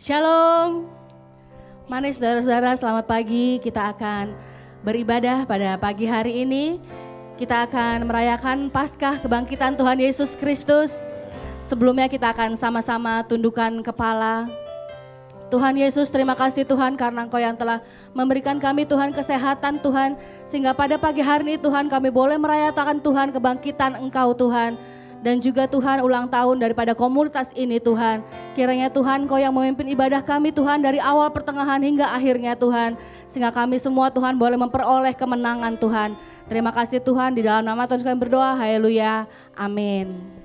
Shalom. Manis saudara-saudara, selamat pagi. Kita akan beribadah pada pagi hari ini. Kita akan merayakan Paskah kebangkitan Tuhan Yesus Kristus. Sebelumnya kita akan sama-sama tundukkan kepala. Tuhan Yesus, terima kasih Tuhan karena Engkau yang telah memberikan kami Tuhan kesehatan Tuhan. Sehingga pada pagi hari ini Tuhan kami boleh merayakan Tuhan kebangkitan Engkau Tuhan dan juga Tuhan ulang tahun daripada komunitas ini Tuhan. Kiranya Tuhan Kau yang memimpin ibadah kami Tuhan dari awal pertengahan hingga akhirnya Tuhan. Sehingga kami semua Tuhan boleh memperoleh kemenangan Tuhan. Terima kasih Tuhan di dalam nama Tuhan kami berdoa. Haleluya. Amin.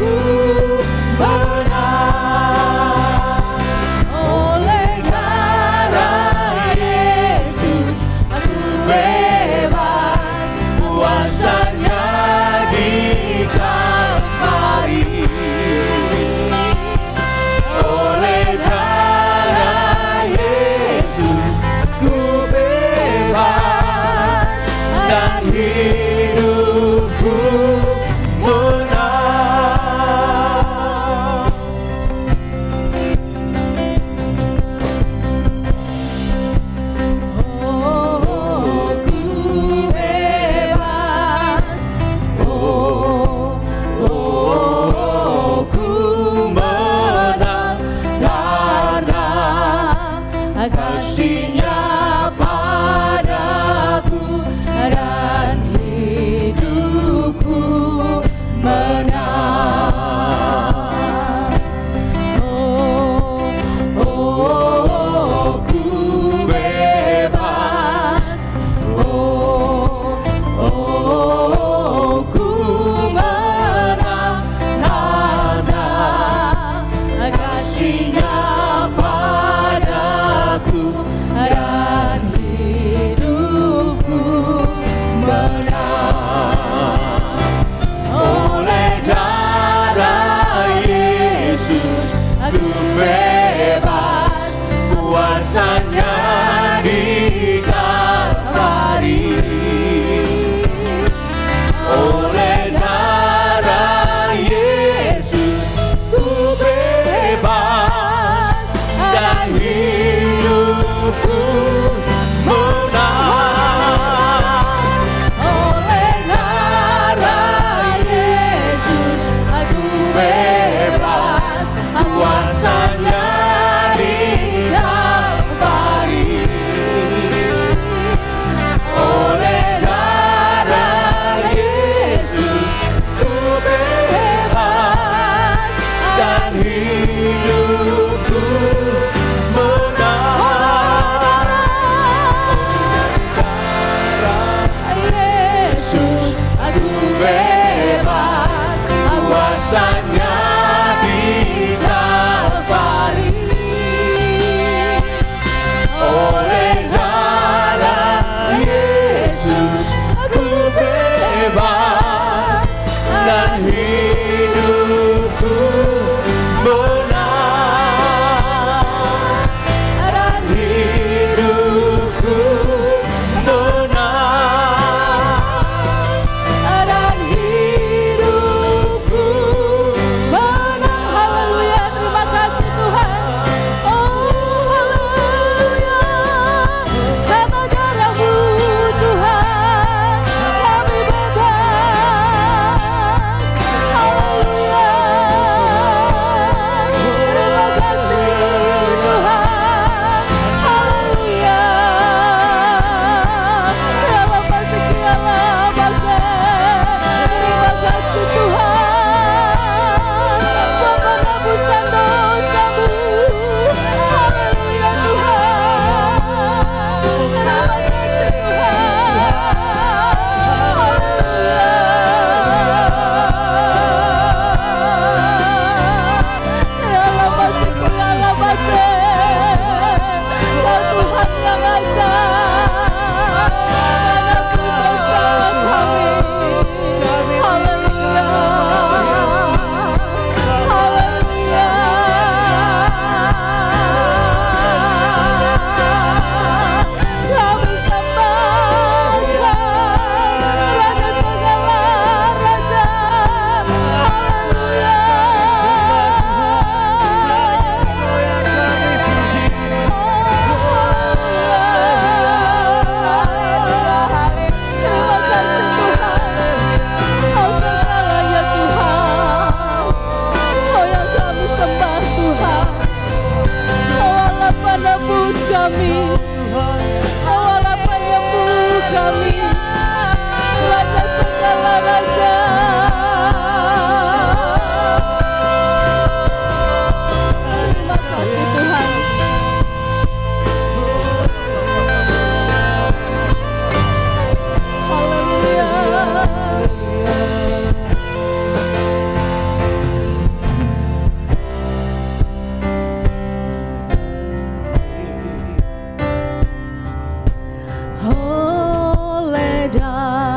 Ooh.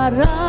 dará.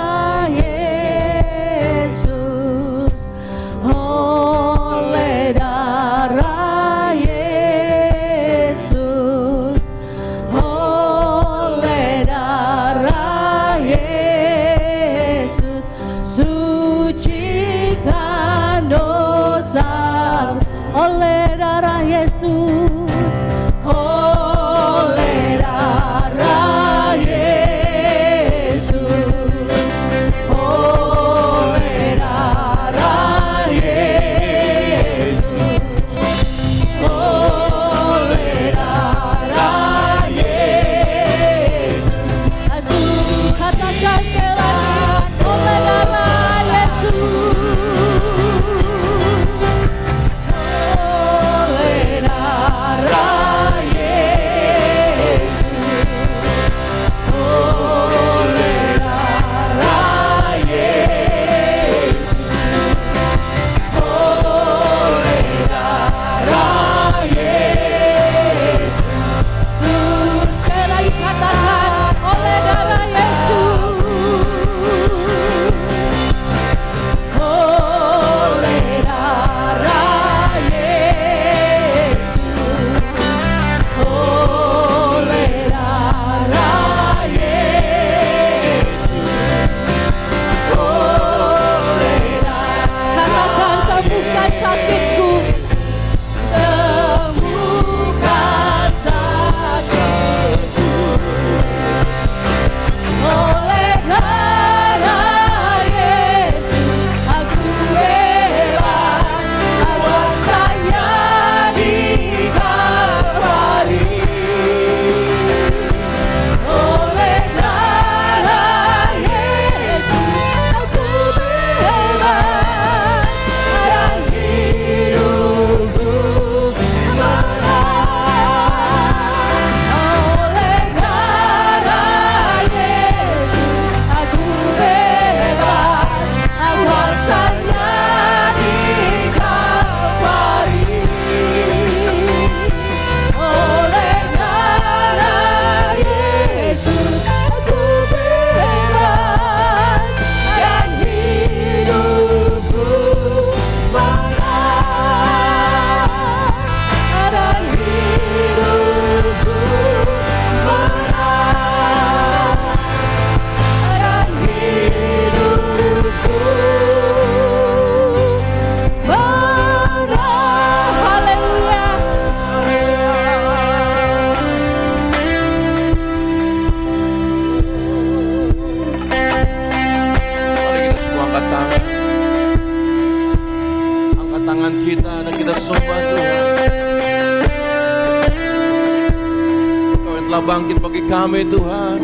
Tuhan.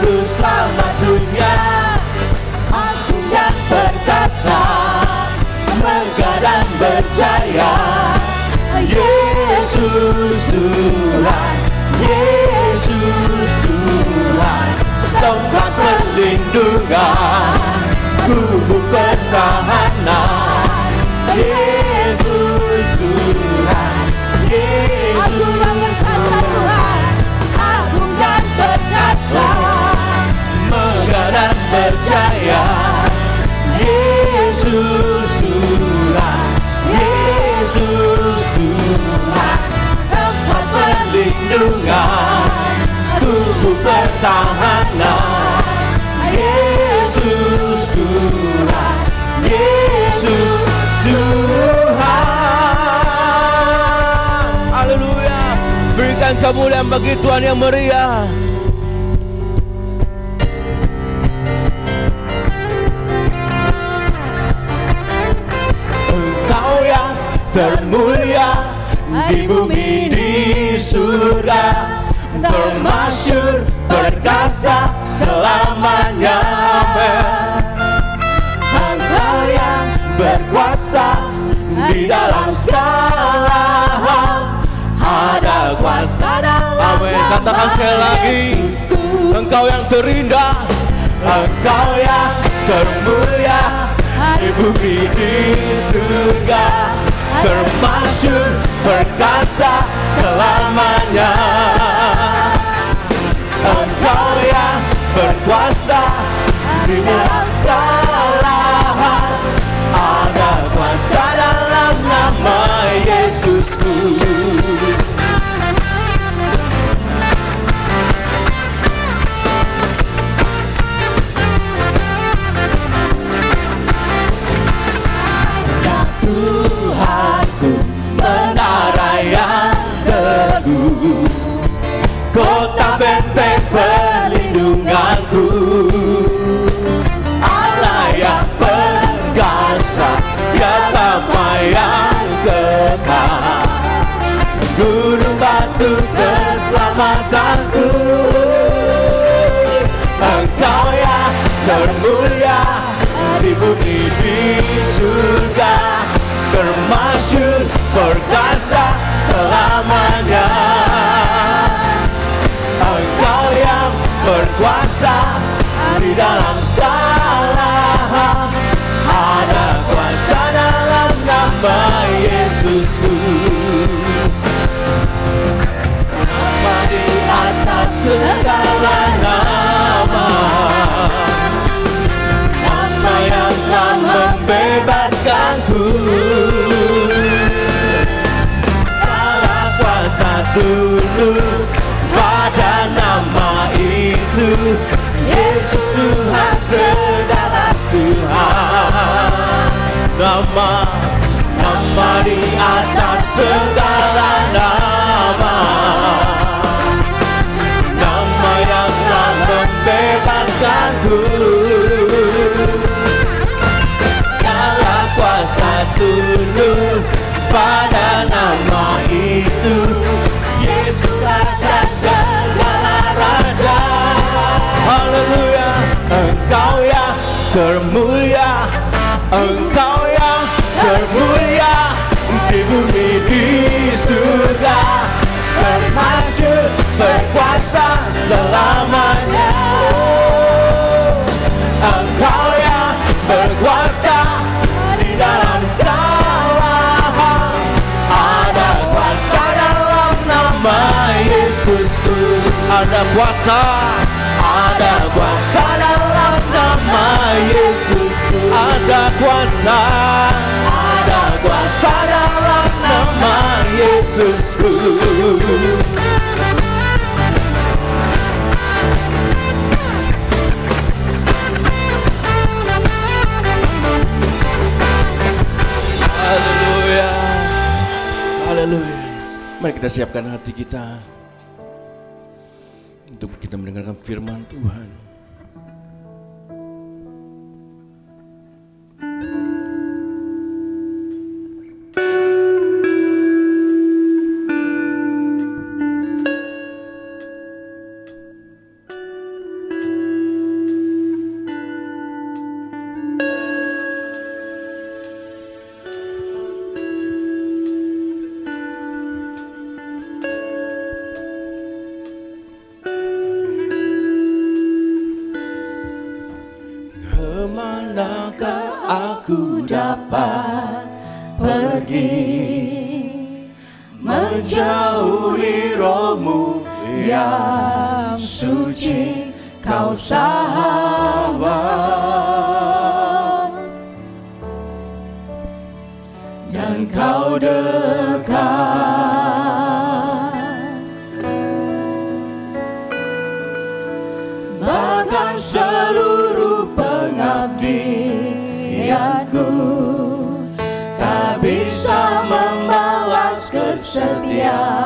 Juru selamat dunia. Aku yang perkasa Megah dan berjaya. Yesus Tuhan Yesus Tuhan Tempat perlindungan Kubu pertahanan. Yesus tubuh pertahanan Yesus Tuhan Yesus Tuhan. Haleluya. Berikan kemuliaan bagi Tuhan yang meriah. Engkau yang termulia di bumi di surga Termasyur perkasa selamanya. Engkau yang berkuasa di dalam segala hal. Ada kuasa dalam Amin. Katakan sekali lagi Engkau yang terindah Engkau yang termulia di bumi di surga. Termasyur perkasa selamanya berkuasa. Di dalam segala hal ada kuasa dalam nama Yesusku keselamatanku Engkau yang termulia di bumi di surga. Termasyur perkasa selamanya. Engkau yang berkuasa di dalam tunduk pada nama itu. Yesus Tuhan segala Tuhan. Nama Nama di atas segala nama. Nama yang telah membebaskanku Segala kuasa tunduk pada nama itu Engkau yang termulia di bumi di surga. Termasyur berkuasa selamanya. Engkau yang berkuasa di dalam segala Ada kuasa dalam nama Yesusku. Ada kuasa Yesusku Ada kuasa Ada kuasa dalam nama Yesusku Haleluya. Haleluya. Mari kita siapkan hati kita untuk kita mendengarkan firman Tuhan. Dapat pergi Menjauhi rohmu yang suci. Kau sahabat membalas kesetiaanmu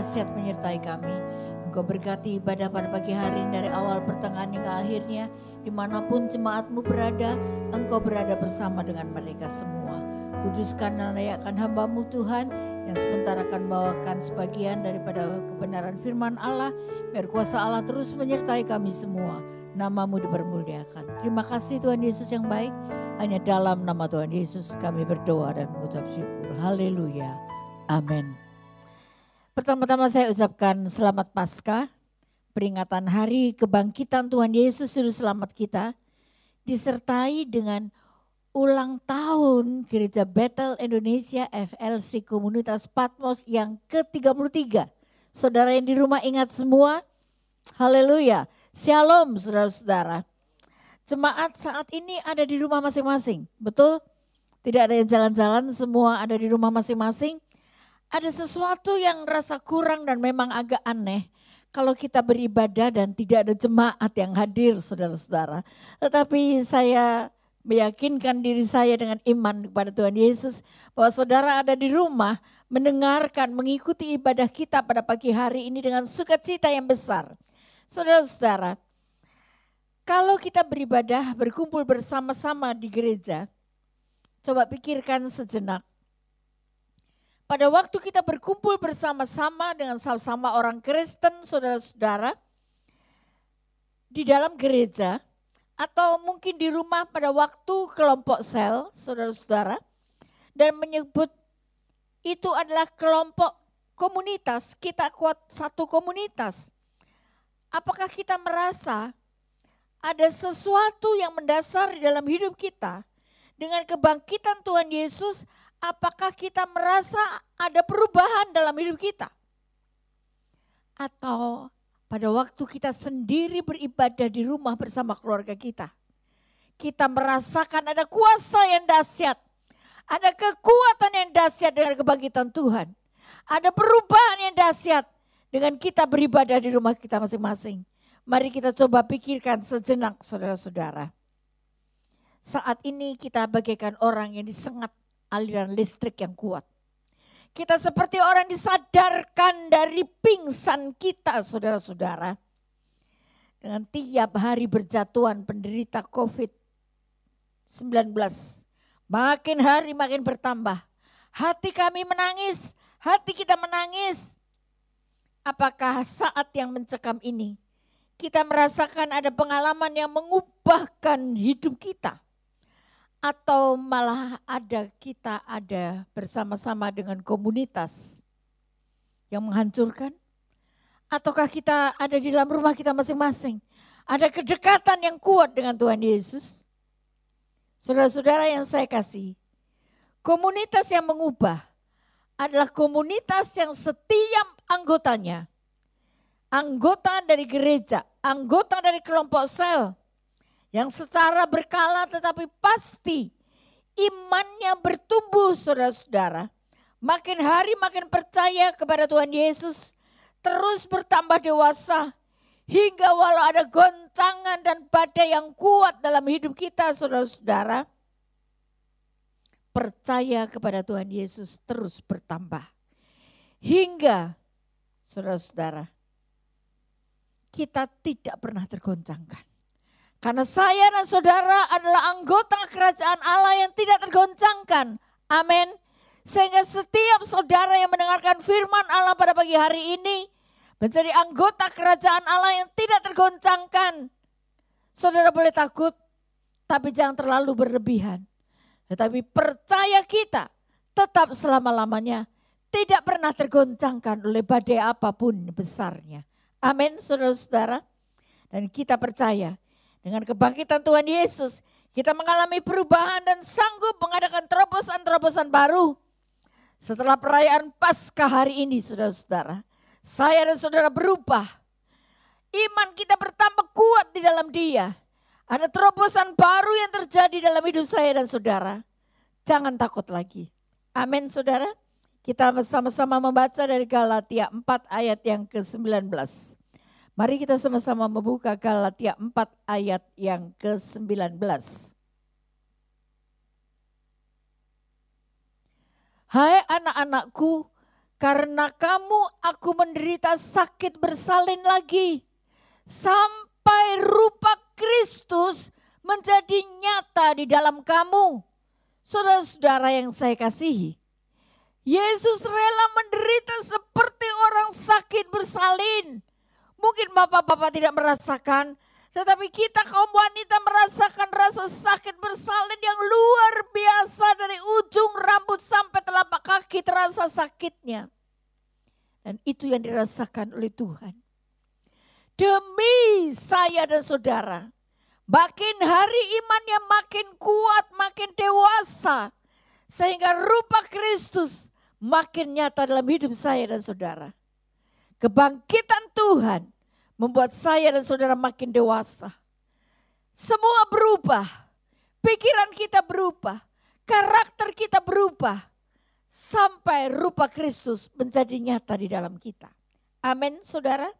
dahsyat menyertai kami. Engkau berkati ibadah pada pagi hari ini dari awal pertengahan hingga akhirnya. Di mana pun jemaatmu berada, engkau berada bersama dengan mereka semua. Kuduskan dan layakkan hambamu Tuhan yang sebentar akan membawakan sebagian daripada kebenaran firman Allah. Biar kuasa Allah terus menyertai kami semua. Namamu dipermuliakan. Terima kasih Tuhan Yesus yang baik. Hanya dalam nama Tuhan Yesus kami berdoa dan mengucap syukur. Haleluya. Amin. Pertama-tama saya ucapkan selamat Paskah. Peringatan hari kebangkitan Tuhan Yesus Juru Selamat kita. Disertai dengan ulang tahun Gereja Bethel Indonesia FLC Komunitas Patmos yang ke-33. Saudara yang di rumah ingat semua? Haleluya. Shalom saudara-saudara. Jemaat saat ini ada di rumah masing-masing, betul? Tidak ada yang jalan-jalan, semua ada di rumah masing-masing. Ada sesuatu yang rasa kurang dan memang agak aneh kalau kita beribadah dan tidak ada jemaat yang hadir saudara-saudara. Tetapi saya meyakinkan diri saya dengan iman kepada Tuhan Yesus bahwa saudara ada di rumah mendengarkan, mengikuti ibadah kita pada pagi hari ini dengan sukacita yang besar. Saudara-saudara, kalau kita beribadah, berkumpul bersama-sama di gereja, coba pikirkan sejenak. Pada waktu kita berkumpul bersama-sama dengan sama-sama orang Kristen, saudara-saudara, di dalam gereja, atau mungkin di rumah pada waktu kelompok sel, saudara-saudara, dan menyebut itu adalah kelompok komunitas, kita kuat satu komunitas. Apakah kita merasa ada sesuatu yang mendasar di dalam hidup kita dengan kebangkitan Tuhan Yesus? Apakah kita merasa ada perubahan dalam hidup kita? Atau pada waktu kita sendiri beribadah di rumah bersama keluarga kita, kita merasakan ada kuasa yang dahsyat, ada kekuatan yang dahsyat dengan kebangkitan Tuhan, ada perubahan yang dahsyat dengan kita beribadah di rumah kita masing-masing. Mari kita coba pikirkan sejenak saudara-saudara. Saat ini kita bagaikan orang yang disengat aliran listrik yang kuat. Kita seperti orang disadarkan dari pingsan kita saudara-saudara. Dengan tiap hari berjatuhan penderita COVID-19. Makin hari makin bertambah. Hati kami menangis, hati kita menangis. Apakah saat yang mencekam ini kita merasakan ada pengalaman yang mengubahkan hidup kita? Atau malah ada kita ada bersama-sama dengan komunitas yang menghancurkan? Ataukah kita ada di dalam rumah kita masing-masing? Ada kedekatan yang kuat dengan Tuhan Yesus? Saudara-saudara yang saya kasih, komunitas yang mengubah adalah komunitas yang setiap anggotanya, anggota dari gereja, anggota dari kelompok sel, yang secara berkala tetapi pasti imannya bertumbuh saudara-saudara. Makin hari makin percaya kepada Tuhan Yesus, terus bertambah dewasa, hingga walau ada goncangan dan badai yang kuat dalam hidup kita saudara-saudara, percaya kepada Tuhan Yesus terus bertambah. Hingga saudara-saudara, kita tidak pernah tergoncangkan. Karena saya dan saudara adalah anggota kerajaan Allah yang tidak tergoncangkan. Amin. Sehingga setiap saudara yang mendengarkan firman Allah pada pagi hari ini menjadi anggota kerajaan Allah yang tidak tergoncangkan. Saudara boleh takut, tapi jangan terlalu berlebihan. Tetapi percaya kita tetap selama-lamanya tidak pernah tergoncangkan oleh badai apa pun besarnya. Amin saudara-saudara. Dan kita percaya dengan kebangkitan Tuhan Yesus, kita mengalami perubahan dan sanggup mengadakan terobosan-terobosan baru. Setelah perayaan Paskah hari ini saudara-saudara, saya dan saudara berubah. Iman kita bertambah kuat di dalam dia. Ada terobosan baru yang terjadi dalam hidup saya dan saudara. Jangan takut lagi. Amin saudara. Kita sama-sama membaca dari Galatia 4 ayat yang ke-19. Mari kita sama-sama membuka Galatia 4 ayat yang ke-19. Hai anak-anakku, karena kamu aku menderita sakit bersalin lagi. Sampai rupa Kristus menjadi nyata di dalam kamu. Saudara-saudara yang saya kasihi, Yesus rela menderita seperti orang sakit bersalin. Mungkin bapak-bapak tidak merasakan, tetapi kita kaum wanita merasakan rasa sakit bersalin yang luar biasa dari ujung rambut sampai telapak kaki terasa sakitnya. Dan itu yang dirasakan oleh Tuhan. Demi saya dan saudara, makin hari imannya makin kuat, makin dewasa. Sehingga rupa Kristus makin nyata dalam hidup saya dan saudara. Kebangkitan Tuhan membuat saya dan saudara makin dewasa. Semua berubah, pikiran kita berubah, karakter kita berubah, sampai rupa Kristus menjadi nyata di dalam kita. Amin, saudara.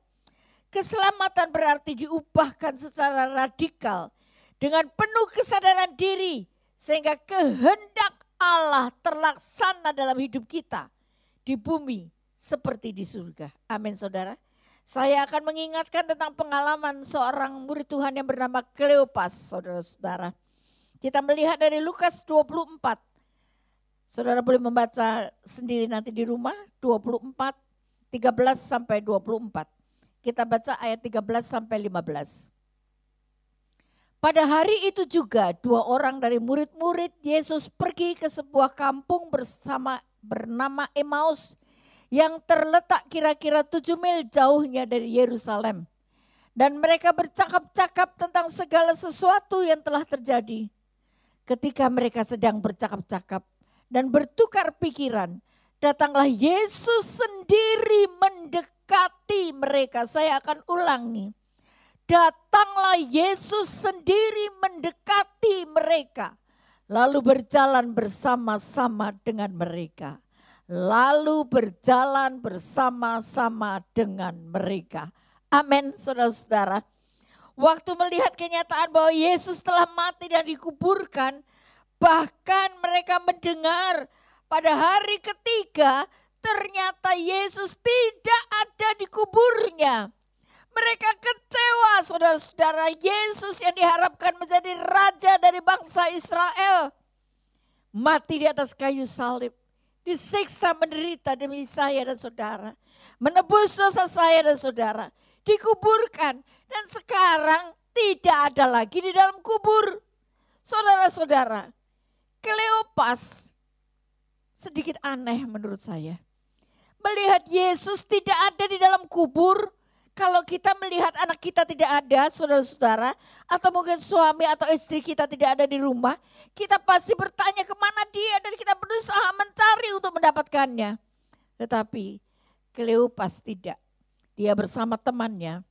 Keselamatan berarti diubahkan secara radikal dengan penuh kesadaran diri, sehingga kehendak Allah terlaksana dalam hidup kita di bumi seperti di surga. Amin, saudara. Saya akan mengingatkan tentang pengalaman seorang murid Tuhan yang bernama Kleopas, saudara-saudara. Kita melihat dari Lukas 24. Saudara boleh membaca sendiri nanti di rumah, 24, 13 sampai 24. Kita baca ayat 13 sampai 15. Pada hari itu juga dua orang dari murid-murid Yesus pergi ke sebuah kampung bersama bernama Emmaus yang terletak kira-kira tujuh mil jauhnya dari Yerusalem. Dan mereka bercakap-cakap tentang segala sesuatu yang telah terjadi. Ketika mereka sedang bercakap-cakap dan bertukar pikiran, datanglah Yesus sendiri mendekati mereka. Saya akan ulangi. Datanglah Yesus sendiri mendekati mereka, lalu berjalan bersama-sama dengan mereka lalu berjalan bersama-sama dengan mereka. Amin, saudara-saudara. Waktu melihat kenyataan bahwa Yesus telah mati dan dikuburkan, bahkan mereka mendengar pada hari ketiga ternyata Yesus tidak ada di kuburnya. Mereka kecewa saudara-saudara Yesus yang diharapkan menjadi raja dari bangsa Israel. Mati di atas kayu salib disiksa menderita demi saya dan saudara. Menebus dosa saya dan saudara. Dikuburkan dan sekarang tidak ada lagi di dalam kubur. Saudara-saudara, Kleopas sedikit aneh menurut saya. Melihat Yesus tidak ada di dalam kubur, kalau kita melihat anak kita tidak ada, saudara-saudara, atau mungkin suami atau istri kita tidak ada di rumah, kita pasti bertanya ke mana dia dan kita berusaha mencari untuk mendapatkannya. Tetapi Kleopas tidak. Dia bersama temannya,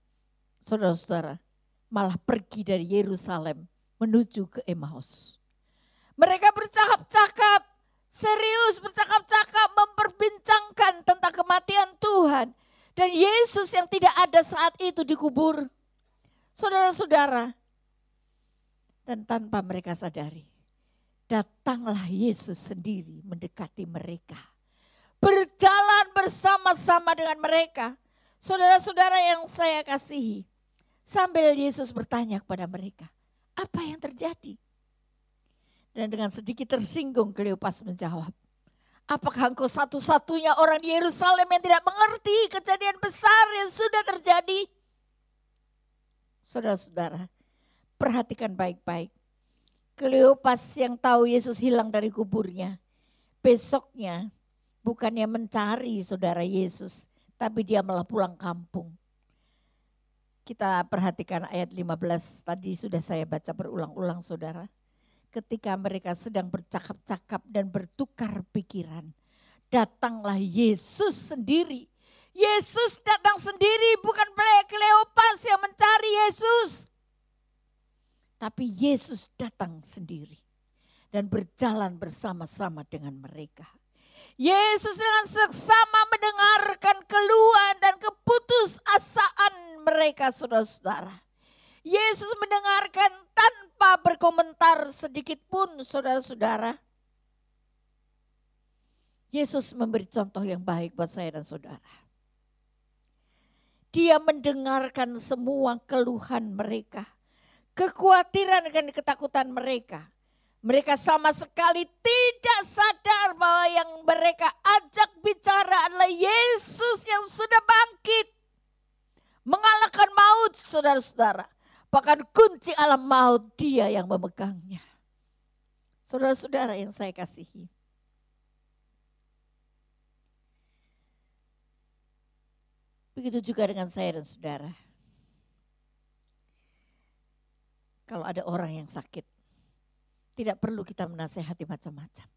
saudara-saudara, malah pergi dari Yerusalem menuju ke Emmaus. Mereka bercakap-cakap, serius bercakap-cakap memperbincangkan tentang kematian Tuhan dan Yesus yang tidak ada saat itu dikubur. Saudara-saudara, dan tanpa mereka sadari, datanglah Yesus sendiri mendekati mereka. Berjalan bersama-sama dengan mereka. Saudara-saudara yang saya kasihi, sambil Yesus bertanya kepada mereka, apa yang terjadi? Dan dengan sedikit tersinggung Kleopas menjawab, Apakah engkau satu-satunya orang di Yerusalem yang tidak mengerti kejadian besar yang sudah terjadi? Saudara-saudara, perhatikan baik-baik. Kleopas yang tahu Yesus hilang dari kuburnya. Besoknya bukannya mencari saudara Yesus, tapi dia malah pulang kampung. Kita perhatikan ayat 15, tadi sudah saya baca berulang-ulang saudara ketika mereka sedang bercakap-cakap dan bertukar pikiran. datanglah Yesus sendiri. Yesus datang sendiri, bukan Kleopas yang mencari Yesus. Tapi Yesus datang sendiri dan berjalan bersama-sama dengan mereka. Yesus dengan seksama mendengarkan keluhan dan keputusasaan mereka saudara-saudara. Yesus mendengarkan tanpa berkomentar sedikit pun saudara-saudara. Yesus memberi contoh yang baik buat saya dan saudara. Dia mendengarkan semua keluhan mereka, kekhawatiran dan ketakutan mereka. Mereka sama sekali tidak sadar bahwa yang mereka ajak bicara adalah Yesus yang sudah bangkit. Mengalahkan maut saudara-saudara. Bahkan kunci alam maut dia yang memegangnya. Saudara-saudara yang saya kasihi. Begitu juga dengan saya dan saudara. Kalau ada orang yang sakit, tidak perlu kita menasehati macam-macam.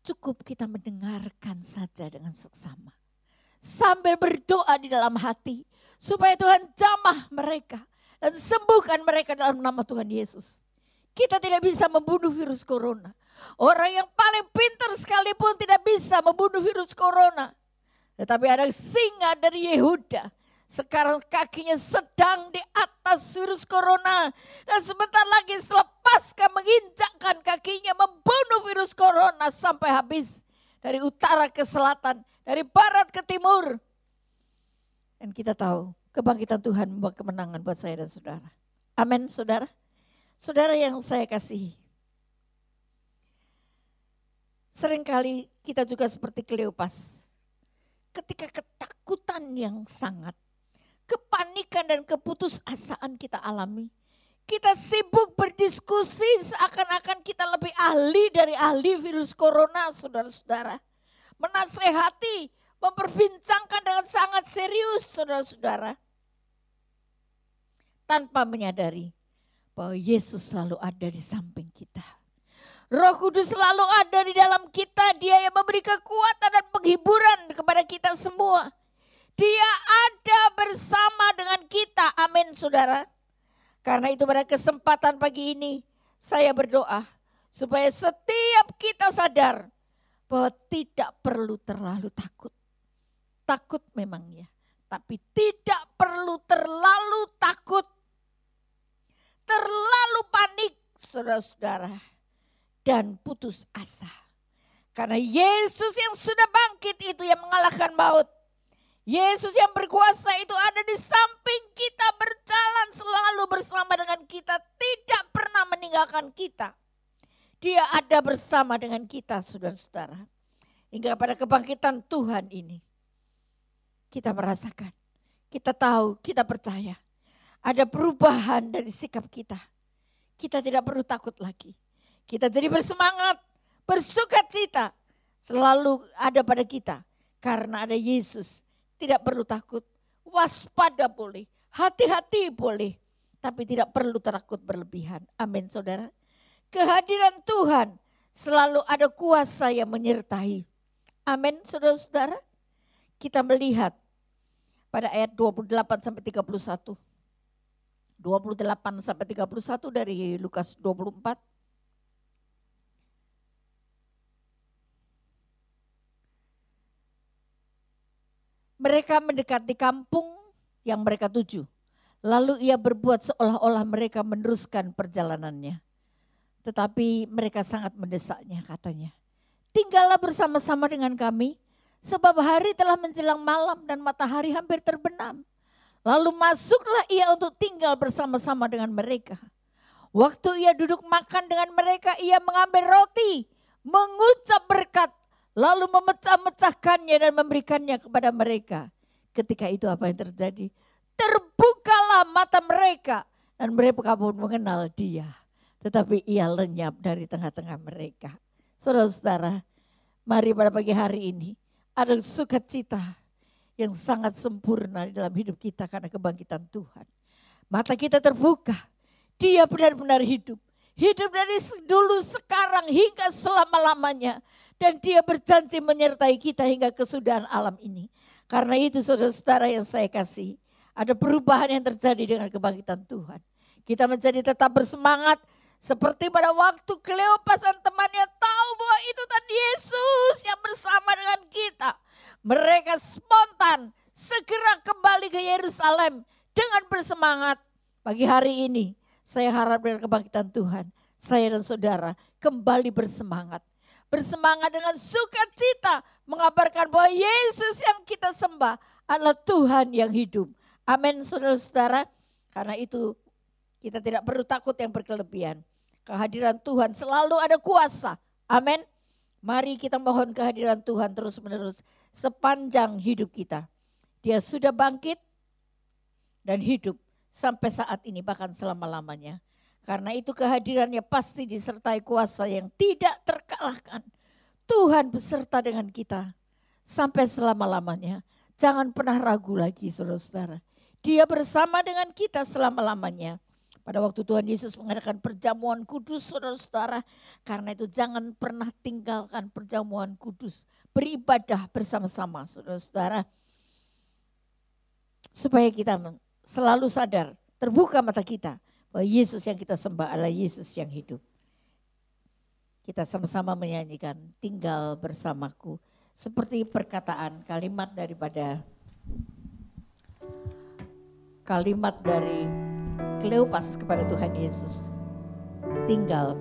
Cukup kita mendengarkan saja dengan seksama. Sambil berdoa di dalam hati. Supaya Tuhan jamah mereka. Dan sembuhkan mereka dalam nama Tuhan Yesus. Kita tidak bisa membunuh virus corona. Orang yang paling pintar sekalipun tidak bisa membunuh virus corona. Tetapi ada singa dari Yehuda sekarang kakinya sedang di atas virus corona. Dan sebentar lagi selepaskan menginjakkan kakinya membunuh virus corona sampai habis. Dari utara ke selatan, dari barat ke timur. Dan kita tahu kebangkitan Tuhan membawa kemenangan buat saya dan saudara. Amin saudara. Saudara yang saya kasihi. Seringkali kita juga seperti Kleopas. Ketika ketakutan yang sangat kepanikan dan keputusasaan kita alami. Kita sibuk berdiskusi seakan-akan kita lebih ahli dari ahli virus corona, saudara-saudara. Menasehati, memperbincangkan dengan sangat serius, saudara-saudara. Tanpa menyadari bahwa Yesus selalu ada di samping kita. Roh Kudus selalu ada di dalam kita. Dia yang memberi kekuatan dan penghiburan kepada kita semua. Dia ada bersama dengan kita. Amin saudara. Karena itu pada kesempatan pagi ini saya berdoa supaya setiap kita sadar bahwa tidak perlu terlalu takut. Takut memang ya, tapi tidak perlu terlalu takut. Terlalu panik saudara-saudara dan putus asa. Karena Yesus yang sudah bangkit itu yang mengalahkan maut. Yesus yang berkuasa itu ada di samping kita, berjalan selalu bersama dengan kita, tidak pernah meninggalkan kita. Dia ada bersama dengan kita, saudara-saudara. Hingga pada kebangkitan Tuhan ini, kita merasakan, kita tahu, kita percaya. Ada perubahan dari sikap kita. Kita tidak perlu takut lagi. Kita jadi bersemangat, bersuka cita. Selalu ada pada kita. Karena ada Yesus tidak perlu takut. Waspada boleh, hati-hati boleh. Tapi tidak perlu takut berlebihan. Amin saudara. Kehadiran Tuhan selalu ada kuasa yang menyertai. Amin saudara-saudara. Kita melihat pada ayat 28 sampai 31. 28 sampai 31 dari Lukas 24. mereka mendekati kampung yang mereka tuju. Lalu ia berbuat seolah-olah mereka meneruskan perjalanannya. Tetapi mereka sangat mendesaknya katanya. Tinggallah bersama-sama dengan kami, sebab hari telah menjelang malam dan matahari hampir terbenam. Lalu masuklah ia untuk tinggal bersama-sama dengan mereka. Waktu ia duduk makan dengan mereka, ia mengambil roti, mengucap berkat, lalu memecah-mecahkannya dan memberikannya kepada mereka. Ketika itu apa yang terjadi? Terbukalah mata mereka dan mereka pun mengenal dia. Tetapi ia lenyap dari tengah-tengah mereka. Saudara-saudara, mari pada pagi hari ini ada sukacita yang sangat sempurna di dalam hidup kita karena kebangkitan Tuhan. Mata kita terbuka, dia benar-benar hidup. Hidup dari dulu sekarang hingga selama-lamanya Dan dia berjanji menyertai kita hingga kesudahan alam ini. Karena itu saudara-saudara yang saya kasih, ada perubahan yang terjadi dengan kebangkitan Tuhan. Kita menjadi tetap bersemangat seperti pada waktu Kleopas dan temannya tahu bahwa itu tadi Yesus yang bersama dengan kita. Mereka spontan segera kembali ke Yerusalem dengan bersemangat. Pagi hari ini saya harap dengan kebangkitan Tuhan, saya dan saudara kembali bersemangat bersemangat dengan sukacita mengabarkan bahwa Yesus yang kita sembah adalah Tuhan yang hidup. Amin saudara-saudara. Karena itu kita tidak perlu takut yang berkelebihan. Kehadiran Tuhan selalu ada kuasa. Amin. Mari kita mohon kehadiran Tuhan terus menerus sepanjang hidup kita. Dia sudah bangkit dan hidup sampai saat ini bahkan selama-lamanya. Karena itu kehadirannya pasti disertai kuasa yang tidak terkalahkan. Tuhan beserta dengan kita sampai selama-lamanya. Jangan pernah ragu lagi saudara-saudara. Dia bersama dengan kita selama-lamanya. Pada waktu Tuhan Yesus mengadakan perjamuan kudus saudara-saudara. Karena itu jangan pernah tinggalkan perjamuan kudus. Beribadah bersama-sama saudara-saudara. Supaya kita selalu sadar, terbuka mata kita bahwa Yesus yang kita sembah adalah Yesus yang hidup. Kita sama-sama menyanyikan tinggal bersamaku. Seperti perkataan kalimat daripada kalimat dari Kleopas kepada Tuhan Yesus. Tinggal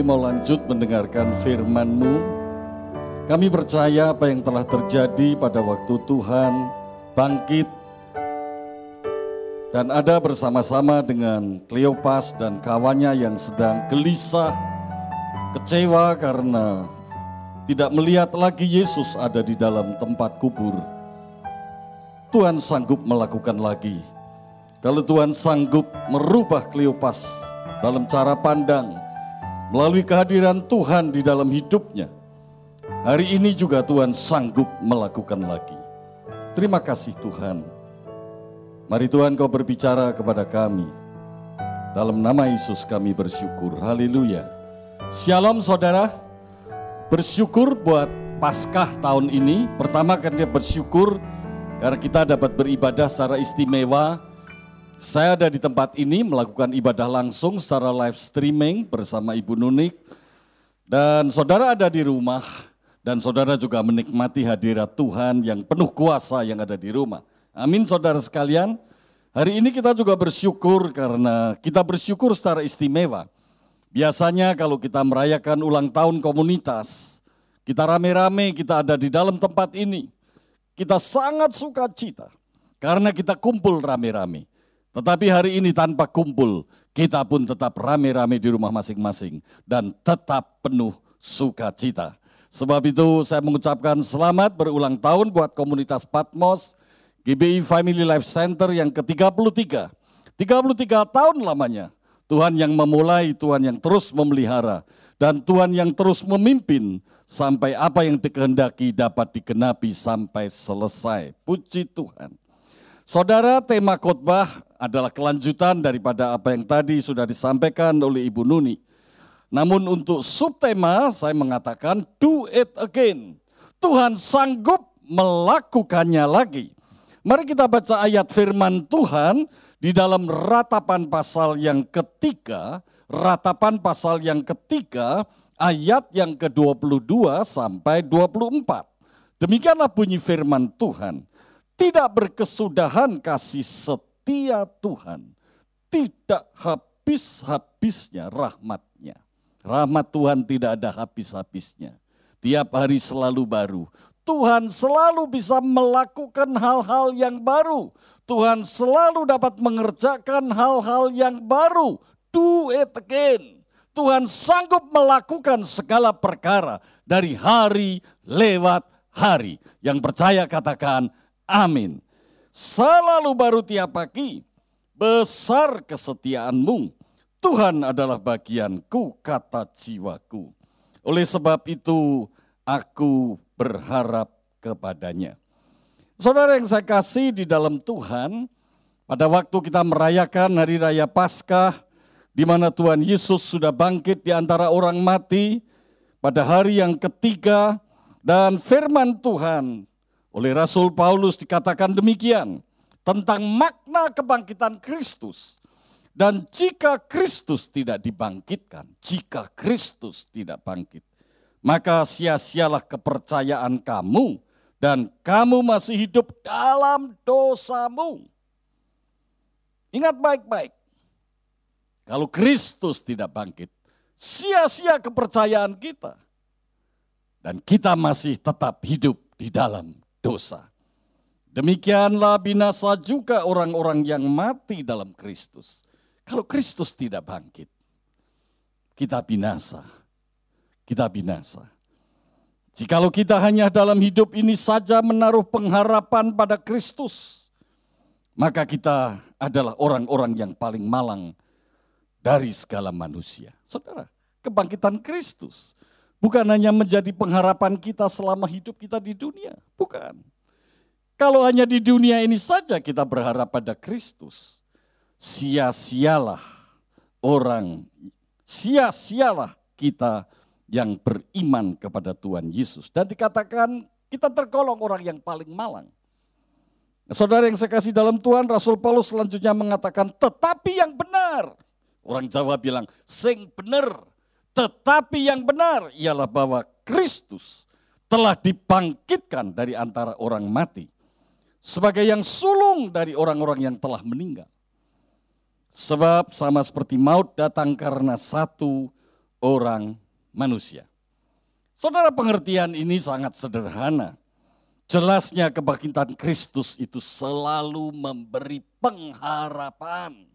bersamaku. lanjut mendengarkan firman-Mu. Kami percaya apa yang telah terjadi pada waktu Tuhan bangkit dan ada bersama-sama dengan Kleopas dan kawannya yang sedang gelisah, kecewa karena tidak melihat lagi Yesus ada di dalam tempat kubur. Tuhan sanggup melakukan lagi. Kalau Tuhan sanggup merubah Kleopas dalam cara pandang, melalui kehadiran Tuhan di dalam hidupnya. Hari ini juga Tuhan sanggup melakukan lagi. Terima kasih Tuhan. Mari Tuhan kau berbicara kepada kami. Dalam nama Yesus kami bersyukur. Haleluya. Shalom saudara. Bersyukur buat Paskah tahun ini. Pertama kan kita bersyukur karena kita dapat beribadah secara istimewa saya ada di tempat ini melakukan ibadah langsung secara live streaming bersama Ibu Nunik. Dan saudara ada di rumah dan saudara juga menikmati hadirat Tuhan yang penuh kuasa yang ada di rumah. Amin saudara sekalian. Hari ini kita juga bersyukur karena kita bersyukur secara istimewa. Biasanya kalau kita merayakan ulang tahun komunitas, kita rame-rame, kita ada di dalam tempat ini. Kita sangat suka cita karena kita kumpul rame-rame. Tetapi hari ini tanpa kumpul, kita pun tetap rame-rame di rumah masing-masing dan tetap penuh sukacita. Sebab itu saya mengucapkan selamat berulang tahun buat komunitas Patmos, GBI Family Life Center yang ke-33. 33 tahun lamanya. Tuhan yang memulai, Tuhan yang terus memelihara, dan Tuhan yang terus memimpin sampai apa yang dikehendaki dapat digenapi sampai selesai. Puji Tuhan. Saudara, tema khotbah adalah kelanjutan daripada apa yang tadi sudah disampaikan oleh Ibu Nuni. Namun untuk subtema saya mengatakan do it again. Tuhan sanggup melakukannya lagi. Mari kita baca ayat firman Tuhan di dalam ratapan pasal yang ketiga, ratapan pasal yang ketiga, ayat yang ke-22 sampai 24. Demikianlah bunyi firman Tuhan. Tidak berkesudahan kasih setia Tuhan. Tidak habis-habisnya rahmatnya. Rahmat Tuhan tidak ada habis-habisnya. Tiap hari selalu baru. Tuhan selalu bisa melakukan hal-hal yang baru. Tuhan selalu dapat mengerjakan hal-hal yang baru. Do it again. Tuhan sanggup melakukan segala perkara dari hari lewat hari. Yang percaya katakan amin. Selalu baru tiap pagi. Besar kesetiaanmu. Tuhan adalah bagianku, kata jiwaku. Oleh sebab itu, aku berharap kepadanya. Saudara yang saya kasih di dalam Tuhan, pada waktu kita merayakan hari raya Paskah, di mana Tuhan Yesus sudah bangkit di antara orang mati pada hari yang ketiga, dan firman Tuhan oleh Rasul Paulus dikatakan demikian tentang makna kebangkitan Kristus. Dan jika Kristus tidak dibangkitkan, jika Kristus tidak bangkit, maka sia-sialah kepercayaan kamu dan kamu masih hidup dalam dosamu. Ingat baik-baik. Kalau Kristus tidak bangkit, sia-sia kepercayaan kita. Dan kita masih tetap hidup di dalam dosa. Demikianlah binasa juga orang-orang yang mati dalam Kristus. Kalau Kristus tidak bangkit, kita binasa kita binasa. Jikalau kita hanya dalam hidup ini saja menaruh pengharapan pada Kristus, maka kita adalah orang-orang yang paling malang dari segala manusia. Saudara, kebangkitan Kristus bukan hanya menjadi pengharapan kita selama hidup kita di dunia, bukan. Kalau hanya di dunia ini saja kita berharap pada Kristus, sia-sialah orang, sia-sialah kita yang beriman kepada Tuhan Yesus. Dan dikatakan kita tergolong orang yang paling malang. Saudara yang saya kasih dalam Tuhan, Rasul Paulus selanjutnya mengatakan, tetapi yang benar. Orang Jawa bilang, sing benar. Tetapi yang benar ialah bahwa Kristus telah dibangkitkan dari antara orang mati. Sebagai yang sulung dari orang-orang yang telah meninggal. Sebab sama seperti maut datang karena satu orang manusia. Saudara pengertian ini sangat sederhana. Jelasnya kebangkitan Kristus itu selalu memberi pengharapan.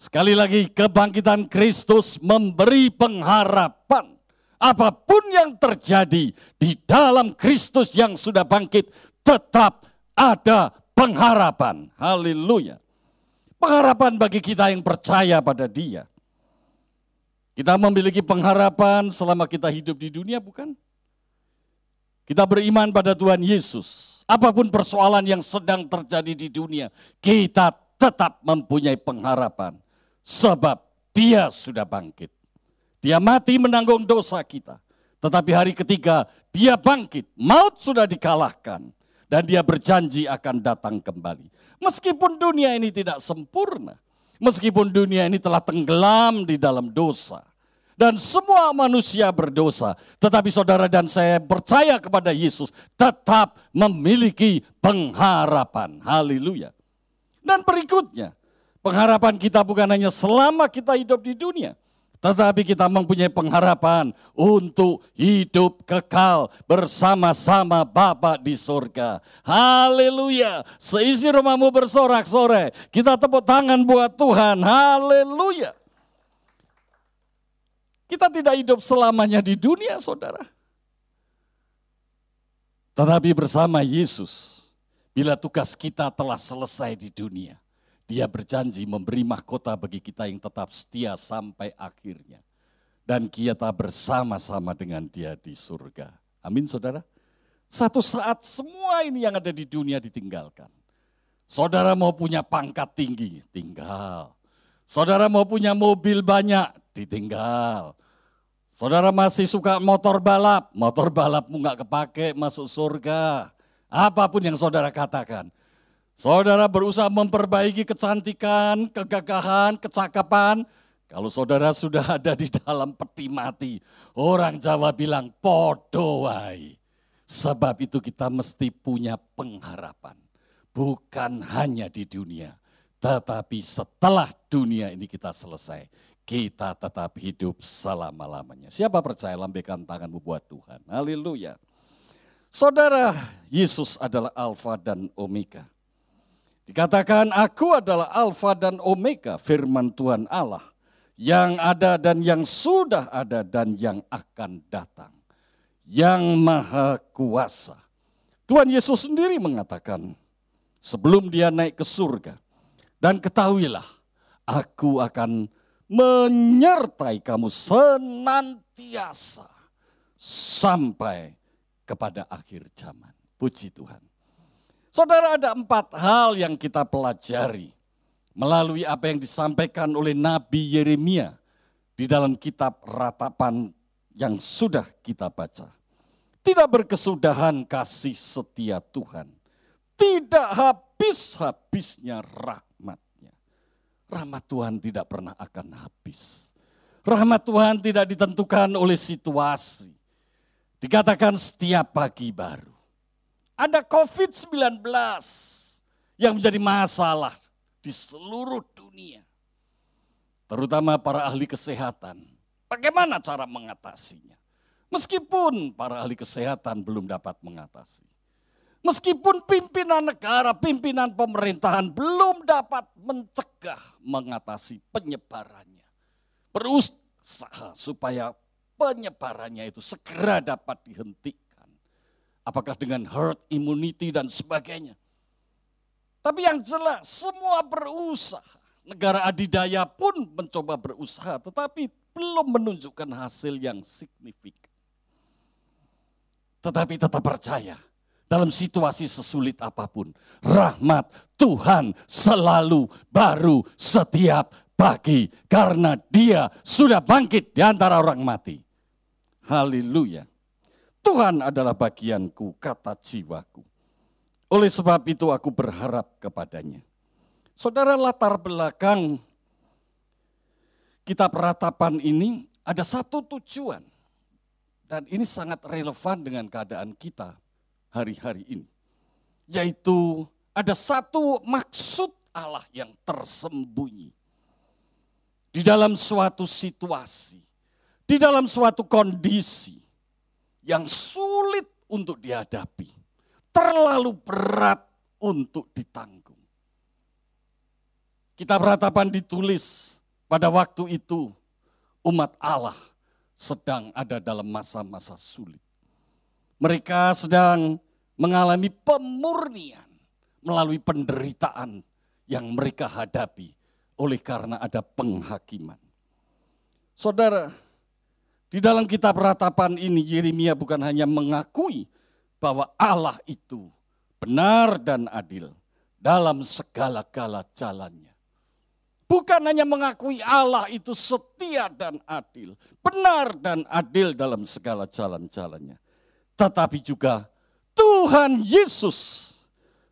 Sekali lagi kebangkitan Kristus memberi pengharapan. Apa pun yang terjadi di dalam Kristus yang sudah bangkit tetap ada pengharapan. Haleluya. Pengharapan bagi kita yang percaya pada dia. Kita memiliki pengharapan selama kita hidup di dunia, bukan? Kita beriman pada Tuhan Yesus. Apa pun persoalan yang sedang terjadi di dunia, kita tetap mempunyai pengharapan. Sebab dia sudah bangkit. Dia mati menanggung dosa kita. Tetapi hari ketiga dia bangkit, maut sudah dikalahkan. Dan dia berjanji akan datang kembali. Meskipun dunia ini tidak sempurna. Meskipun dunia ini telah tenggelam di dalam dosa dan semua manusia berdosa. Tetapi saudara dan saya percaya kepada Yesus tetap memiliki pengharapan. Haleluya. Dan berikutnya, pengharapan kita bukan hanya selama kita hidup di dunia, tetapi kita mempunyai pengharapan untuk hidup kekal bersama-sama Bapa di surga. Haleluya. Seisi rumahmu bersorak-sorai. Kita tepuk tangan buat Tuhan. Haleluya. Kita tidak hidup selamanya di dunia saudara. Tetapi bersama Yesus, bila tugas kita telah selesai di dunia, dia berjanji memberi mahkota bagi kita yang tetap setia sampai akhirnya. Dan kita bersama-sama dengan dia di surga. Amin saudara. Satu saat semua ini yang ada di dunia ditinggalkan. Saudara mau punya pangkat tinggi, tinggal. Saudara mau punya mobil banyak, ditinggal. Saudara masih suka motor balap, motor balapmu nggak kepake masuk surga. Apa pun yang saudara katakan, Saudara berusaha memperbaiki kecantikan, kegagahan, kecakapan. Kalau saudara sudah ada di dalam peti mati, orang Jawa bilang podowai. Sebab itu kita mesti punya pengharapan. Bukan hanya di dunia, tetapi setelah dunia ini kita selesai, kita tetap hidup selama-lamanya. Siapa percaya lambaikan tanganmu buat Tuhan. Haleluya. Saudara, Yesus adalah Alfa dan Omega. Dikatakan aku adalah Alfa dan Omega firman Tuhan Allah. Yang ada dan yang sudah ada dan yang akan datang. Yang maha kuasa. Tuhan Yesus sendiri mengatakan sebelum dia naik ke surga. Dan ketahuilah aku akan menyertai kamu senantiasa sampai kepada akhir zaman. Puji Tuhan. Saudara ada empat hal yang kita pelajari melalui apa yang disampaikan oleh Nabi Yeremia di dalam kitab ratapan yang sudah kita baca. Tidak berkesudahan kasih setia Tuhan. Tidak habis-habisnya rahmatnya. Rahmat Tuhan tidak pernah akan habis. Rahmat Tuhan tidak ditentukan oleh situasi. Dikatakan setiap pagi baru ada COVID-19 yang menjadi masalah di seluruh dunia. Terutama para ahli kesehatan. Bagaimana cara mengatasinya? Meskipun para ahli kesehatan belum dapat mengatasi. Meskipun pimpinan negara, pimpinan pemerintahan belum dapat mencegah mengatasi penyebarannya. Berusaha supaya penyebarannya itu segera dapat dihentikan apakah dengan herd immunity dan sebagainya. Tapi yang jelas semua berusaha. Negara adidaya pun mencoba berusaha tetapi belum menunjukkan hasil yang signifikan. Tetapi tetap percaya dalam situasi sesulit apa pun, rahmat Tuhan selalu baru setiap pagi karena dia sudah bangkit di antara orang mati. Haleluya. Tuhan adalah bagianku, kata jiwaku. Oleh sebab itu aku berharap kepadanya. Saudara latar belakang kitab ratapan ini ada satu tujuan. Dan ini sangat relevan dengan keadaan kita hari-hari ini. Yaitu ada satu maksud Allah yang tersembunyi. Di dalam suatu situasi, di dalam suatu kondisi, yang sulit untuk dihadapi, terlalu berat untuk ditanggung. Kita beratapan ditulis pada waktu itu umat Allah sedang ada dalam masa-masa sulit. Mereka sedang mengalami pemurnian melalui penderitaan yang mereka hadapi oleh karena ada penghakiman. Saudara, di dalam kitab ratapan ini Yeremia bukan hanya mengakui bahwa Allah itu benar dan adil dalam segala-gala jalannya. Bukan hanya mengakui Allah itu setia dan adil, benar dan adil dalam segala jalan-jalannya. Tetapi juga Tuhan Yesus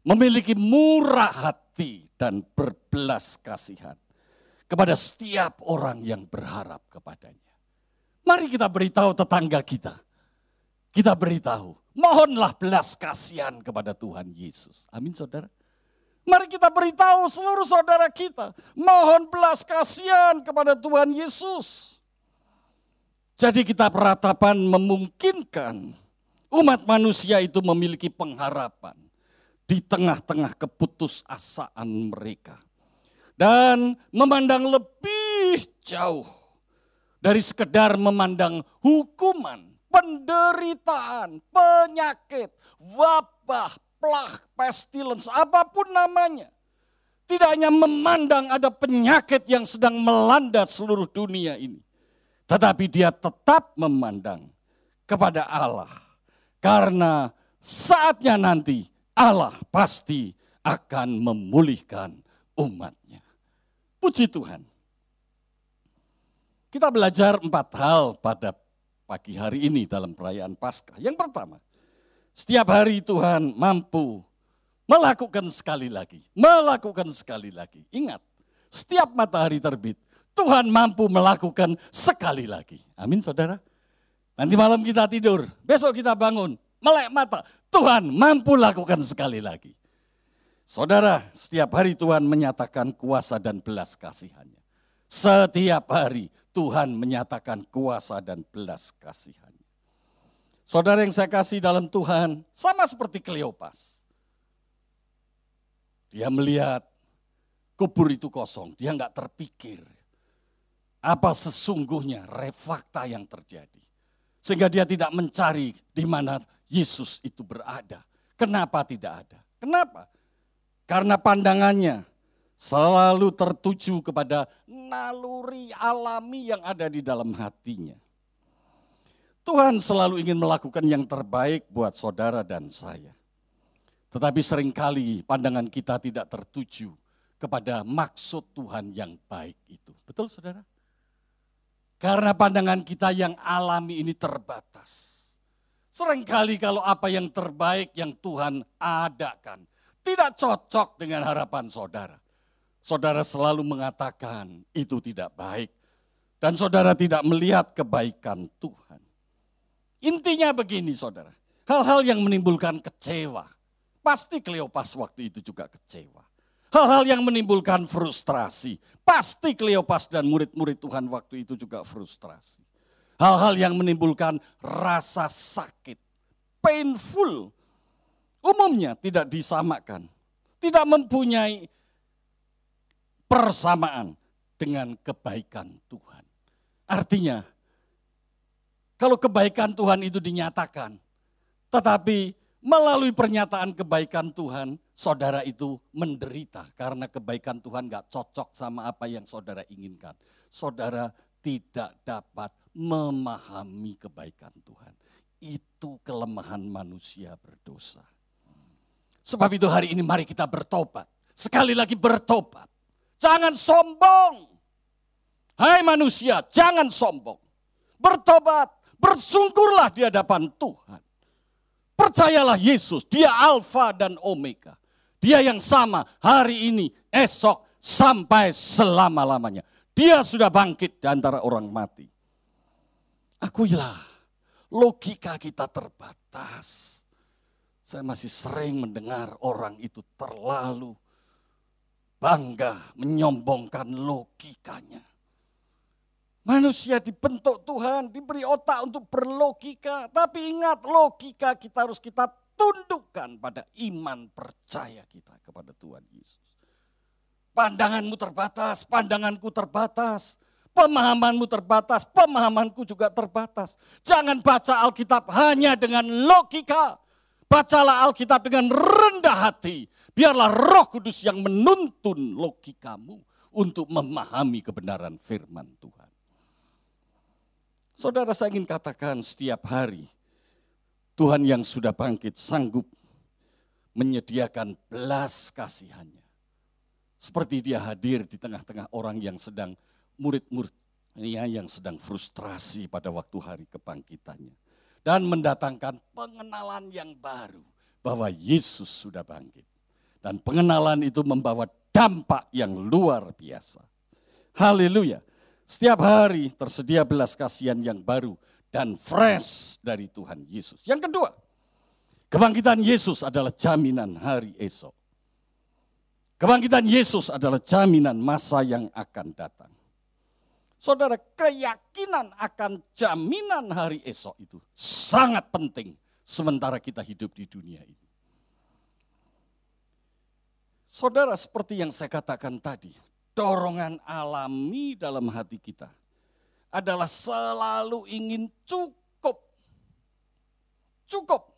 memiliki murah hati dan berbelas kasihan kepada setiap orang yang berharap kepadanya. Mari kita beritahu tetangga kita. Kita beritahu, mohonlah belas kasihan kepada Tuhan Yesus. Amin saudara. Mari kita beritahu seluruh saudara kita. Mohon belas kasihan kepada Tuhan Yesus. Jadi kita peratapan memungkinkan umat manusia itu memiliki pengharapan di tengah-tengah keputusasaan mereka. Dan memandang lebih jauh dari sekedar memandang hukuman, penderitaan, penyakit, wabah, plah, pestilence, apa pun namanya. Tidak hanya memandang ada penyakit yang sedang melanda seluruh dunia ini. Tetapi dia tetap memandang kepada Allah. Karena saatnya nanti Allah pasti akan memulihkan umatnya. Puji Tuhan. Kita belajar empat hal pada pagi hari ini dalam perayaan Paskah. Yang pertama, setiap hari Tuhan mampu melakukan sekali lagi, melakukan sekali lagi. Ingat, setiap matahari terbit, Tuhan mampu melakukan sekali lagi. Amin saudara. Nanti malam kita tidur, besok kita bangun, melek mata. Tuhan mampu lakukan sekali lagi. Saudara, setiap hari Tuhan menyatakan kuasa dan belas kasihannya. Setiap hari Tuhan menyatakan kuasa dan belas kasihannya. Saudara yang saya kasih dalam Tuhan, sama seperti Kleopas. Dia melihat kubur itu kosong, dia nggak terpikir apa sesungguhnya refakta yang terjadi. Sehingga dia tidak mencari di mana Yesus itu berada. Kenapa tidak ada? Kenapa? Karena pandangannya selalu tertuju kepada naluri alami yang ada di dalam hatinya. Tuhan selalu ingin melakukan yang terbaik buat saudara dan saya. Tetapi sering kali pandangan kita tidak tertuju kepada maksud Tuhan yang baik itu. Betul saudara? Karena pandangan kita yang alami ini terbatas. Seringkali kalau apa yang terbaik yang Tuhan adakan tidak cocok dengan harapan saudara. Saudara selalu mengatakan itu tidak baik. Dan saudara tidak melihat kebaikan Tuhan. Intinya begini saudara, hal-hal yang menimbulkan kecewa. Pasti Kleopas waktu itu juga kecewa. Hal-hal yang menimbulkan frustrasi. Pasti Kleopas dan murid-murid Tuhan waktu itu juga frustrasi. Hal-hal yang menimbulkan rasa sakit. Painful. Umumnya tidak disamakan. Tidak mempunyai persamaan dengan kebaikan Tuhan. Artinya kalau kebaikan Tuhan itu dinyatakan, tetapi melalui pernyataan kebaikan Tuhan, saudara itu menderita karena kebaikan Tuhan gak cocok sama apa yang saudara inginkan. Saudara tidak dapat memahami kebaikan Tuhan. Itu kelemahan manusia berdosa. Sebab itu hari ini mari kita bertobat. Sekali lagi bertobat. Jangan sombong. Hai manusia, jangan sombong. Bertobat, Bersungkurlah di hadapan Tuhan. Percayalah Yesus, dia Alfa dan Omega. Dia yang sama hari ini, esok, sampai selama-lamanya. Dia sudah bangkit di antara orang mati. Akuilah, logika kita terbatas. Saya masih sering mendengar orang itu terlalu bangga menyombongkan logikanya. Manusia dibentuk Tuhan, diberi otak untuk berlogika. Tapi ingat logika kita harus kita tundukkan pada iman percaya kita kepada Tuhan Yesus. Pandanganmu terbatas, pandanganku terbatas. Pemahamanmu terbatas, pemahamanku juga terbatas. Jangan baca Alkitab hanya dengan logika. Bacalah Alkitab dengan rendah hati. Biarlah roh kudus yang menuntun logikamu untuk memahami kebenaran firman Tuhan. Saudara saya ingin katakan setiap hari Tuhan yang sudah bangkit sanggup menyediakan belas kasihannya. Seperti dia hadir di tengah-tengah orang yang sedang murid-murid yang sedang frustrasi pada waktu hari kebangkitannya. Dan mendatangkan pengenalan yang baru bahwa Yesus sudah bangkit. Dan pengenalan itu membawa dampak yang luar biasa. Haleluya. Setiap hari tersedia belas kasihan yang baru dan fresh dari Tuhan Yesus. Yang kedua, kebangkitan Yesus adalah jaminan hari esok. Kebangkitan Yesus adalah jaminan masa yang akan datang. Saudara, keyakinan akan jaminan hari esok itu sangat penting sementara kita hidup di dunia ini. Saudara, seperti yang saya katakan tadi, dorongan alami dalam hati kita adalah selalu ingin cukup. Cukup.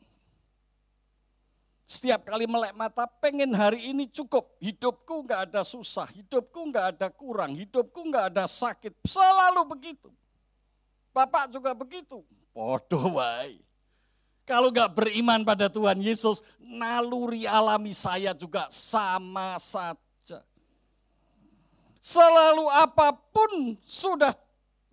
Setiap kali melek mata pengen hari ini cukup. Hidupku nggak ada susah, hidupku nggak ada kurang, hidupku nggak ada sakit. Selalu begitu. Bapak juga begitu. Bodoh baik. Kalau nggak beriman pada Tuhan Yesus, naluri alami saya juga sama saja. Selalu apa pun sudah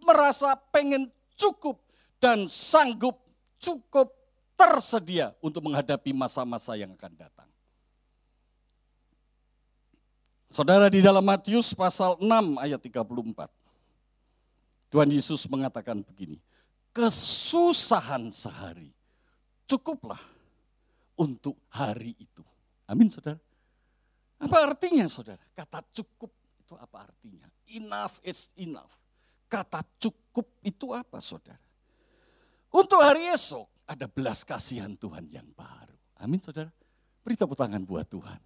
merasa pengen cukup dan sanggup cukup tersedia untuk menghadapi masa-masa yang akan datang. Saudara di dalam Matius pasal 6 ayat 34. Tuhan Yesus mengatakan begini, kesusahan sehari cukuplah untuk hari itu. Amin saudara. Apa artinya saudara? Kata cukup itu apa artinya? Enough is enough. Kata cukup itu apa saudara? Untuk hari esok, ada belas kasihan Tuhan yang baru. Amin saudara. Beri tepuk tangan buat Tuhan.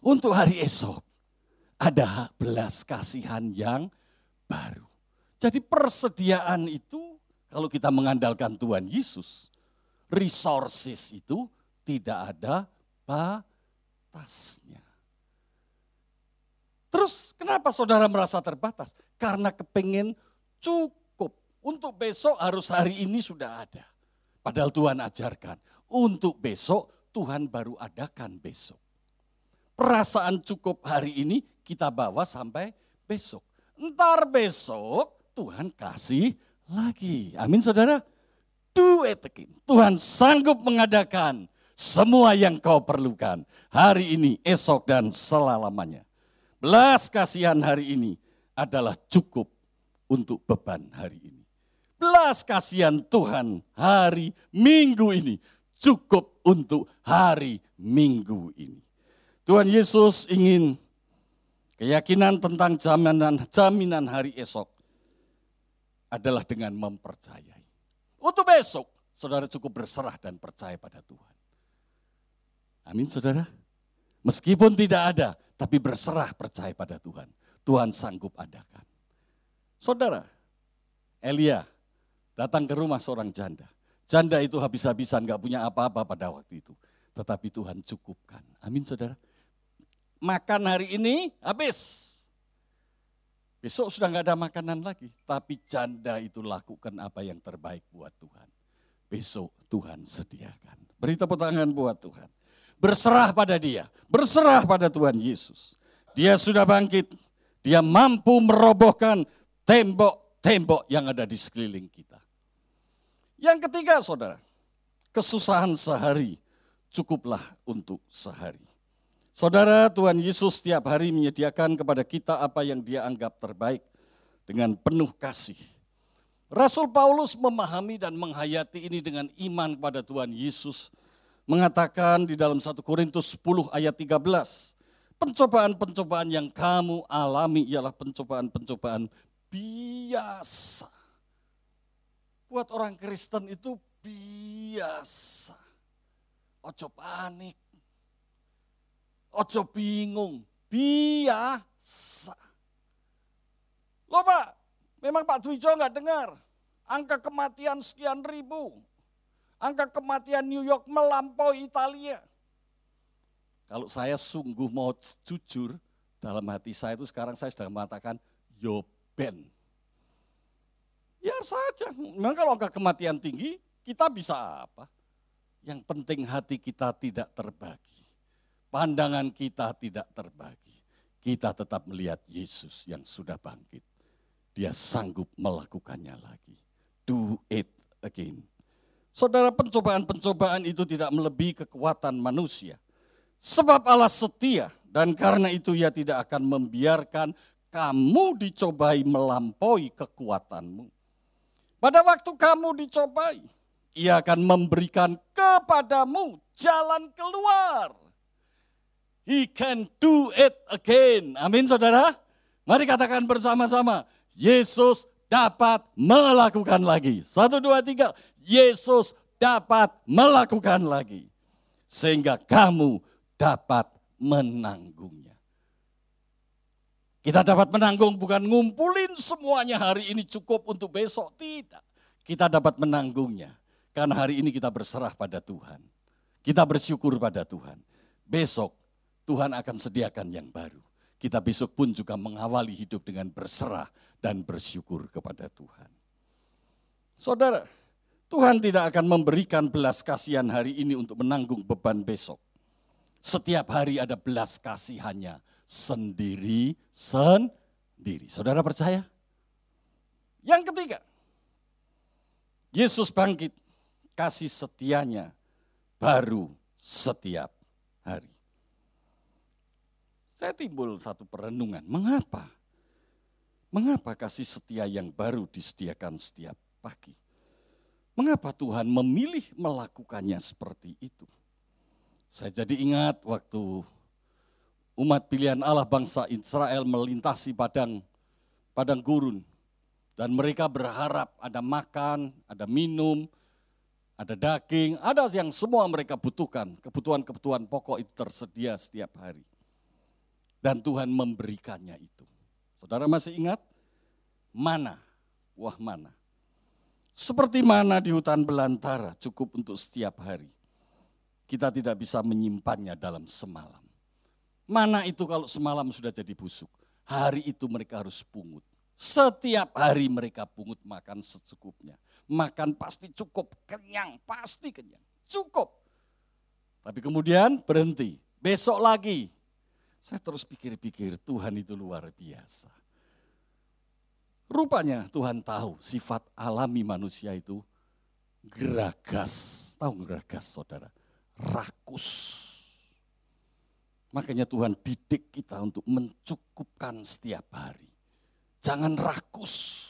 Untuk hari esok ada belas kasihan yang baru. Jadi persediaan itu kalau kita mengandalkan Tuhan Yesus, resources itu tidak ada batasnya. Terus kenapa saudara merasa terbatas? Karena kepengen cukup. Untuk besok harus hari ini sudah ada. Padahal Tuhan ajarkan, untuk besok Tuhan baru adakan besok. Perasaan cukup hari ini kita bawa sampai besok. Ntar besok Tuhan kasih lagi. Amin saudara. Tuhan sanggup mengadakan semua yang kau perlukan. Hari ini, esok dan selalamanya. Belas kasihan hari ini adalah cukup untuk beban hari ini belas kasihan Tuhan hari Minggu ini cukup untuk hari Minggu ini. Tuhan Yesus ingin keyakinan tentang jaminan jaminan hari esok adalah dengan mempercayai. Untuk besok, saudara cukup berserah dan percaya pada Tuhan. Amin saudara. Meskipun tidak ada, tapi berserah percaya pada Tuhan. Tuhan sanggup adakan. Saudara, Elia datang ke rumah seorang janda. Janda itu habis-habisan gak punya apa-apa pada waktu itu. Tetapi Tuhan cukupkan. Amin saudara. Makan hari ini habis. Besok sudah gak ada makanan lagi. Tapi janda itu lakukan apa yang terbaik buat Tuhan. Besok Tuhan sediakan. Beri tepuk tangan buat Tuhan. Berserah pada dia. Berserah pada Tuhan Yesus. Dia sudah bangkit. Dia mampu merobohkan tembok-tembok yang ada di sekeliling kita. Yang ketiga saudara, kesusahan sehari cukuplah untuk sehari. Saudara Tuhan Yesus setiap hari menyediakan kepada kita apa yang dia anggap terbaik dengan penuh kasih. Rasul Paulus memahami dan menghayati ini dengan iman kepada Tuhan Yesus. Mengatakan di dalam 1 Korintus 10 ayat 13, pencobaan-pencobaan yang kamu alami ialah pencobaan-pencobaan biasa buat orang Kristen itu biasa. Ojo panik. Ojo bingung. Biasa. Loh Pak, memang Pak Dwijo nggak dengar. Angka kematian sekian ribu. Angka kematian New York melampaui Italia. Kalau saya sungguh mau jujur, dalam hati saya itu sekarang saya sedang mengatakan, yo ben Biar saja. Memang kalau angka kematian tinggi, kita bisa apa? Yang penting hati kita tidak terbagi. Pandangan kita tidak terbagi. Kita tetap melihat Yesus yang sudah bangkit. Dia sanggup melakukannya lagi. Do it again. Saudara, pencobaan-pencobaan itu tidak melebihi kekuatan manusia. Sebab Allah setia dan karena itu ia tidak akan membiarkan kamu dicobai melampaui kekuatanmu. Pada waktu kamu dicobai, ia akan memberikan kepadamu jalan keluar. He can do it again. Amin saudara. Mari katakan bersama-sama. Yesus dapat melakukan lagi. Satu, dua, tiga. Yesus dapat melakukan lagi. Sehingga kamu dapat menanggungnya. Kita dapat menanggung bukan ngumpulin semuanya hari ini cukup untuk besok. Tidak. Kita dapat menanggungnya. Karena hari ini kita berserah pada Tuhan. Kita bersyukur pada Tuhan. Besok Tuhan akan sediakan yang baru. Kita besok pun juga mengawali hidup dengan berserah dan bersyukur kepada Tuhan. Saudara, Tuhan tidak akan memberikan belas kasihan hari ini untuk menanggung beban besok. Setiap hari ada belas kasihannya sendiri sendiri. Saudara percaya? Yang ketiga, Yesus bangkit, kasih setianya baru setiap hari. Saya timbul satu perenungan, mengapa? Mengapa kasih setia yang baru disediakan setiap pagi? Mengapa Tuhan memilih melakukannya seperti itu? Saya jadi ingat waktu umat pilihan Allah bangsa Israel melintasi padang padang gurun dan mereka berharap ada makan, ada minum, ada daging, ada yang semua mereka butuhkan. Kebutuhan-kebutuhan pokok itu tersedia setiap hari dan Tuhan memberikannya itu. Saudara masih ingat? Mana? Wah mana? Seperti mana di hutan belantara cukup untuk setiap hari. Kita tidak bisa menyimpannya dalam semalam. Mana itu kalau semalam sudah jadi busuk. Hari itu mereka harus pungut. Setiap hari mereka pungut makan secukupnya. Makan pasti cukup, kenyang, pasti kenyang. Cukup. Tapi kemudian berhenti. Besok lagi, saya terus pikir-pikir Tuhan itu luar biasa. Rupanya Tuhan tahu sifat alami manusia itu geragas. Tahu geragas saudara? Rakus. Makanya Tuhan didik kita untuk mencukupkan setiap hari. Jangan rakus.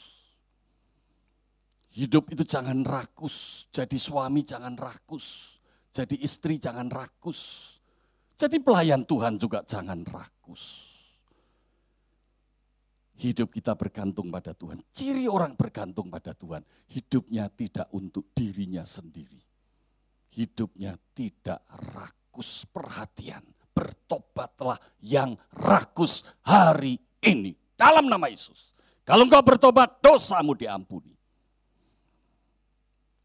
Hidup itu jangan rakus. Jadi suami jangan rakus. Jadi istri jangan rakus jadi pelayan Tuhan juga jangan rakus. Hidup kita bergantung pada Tuhan. Ciri orang bergantung pada Tuhan, hidupnya tidak untuk dirinya sendiri. Hidupnya tidak rakus perhatian. Bertobatlah yang rakus hari ini. Dalam nama Yesus. Kalau engkau bertobat, dosamu diampuni.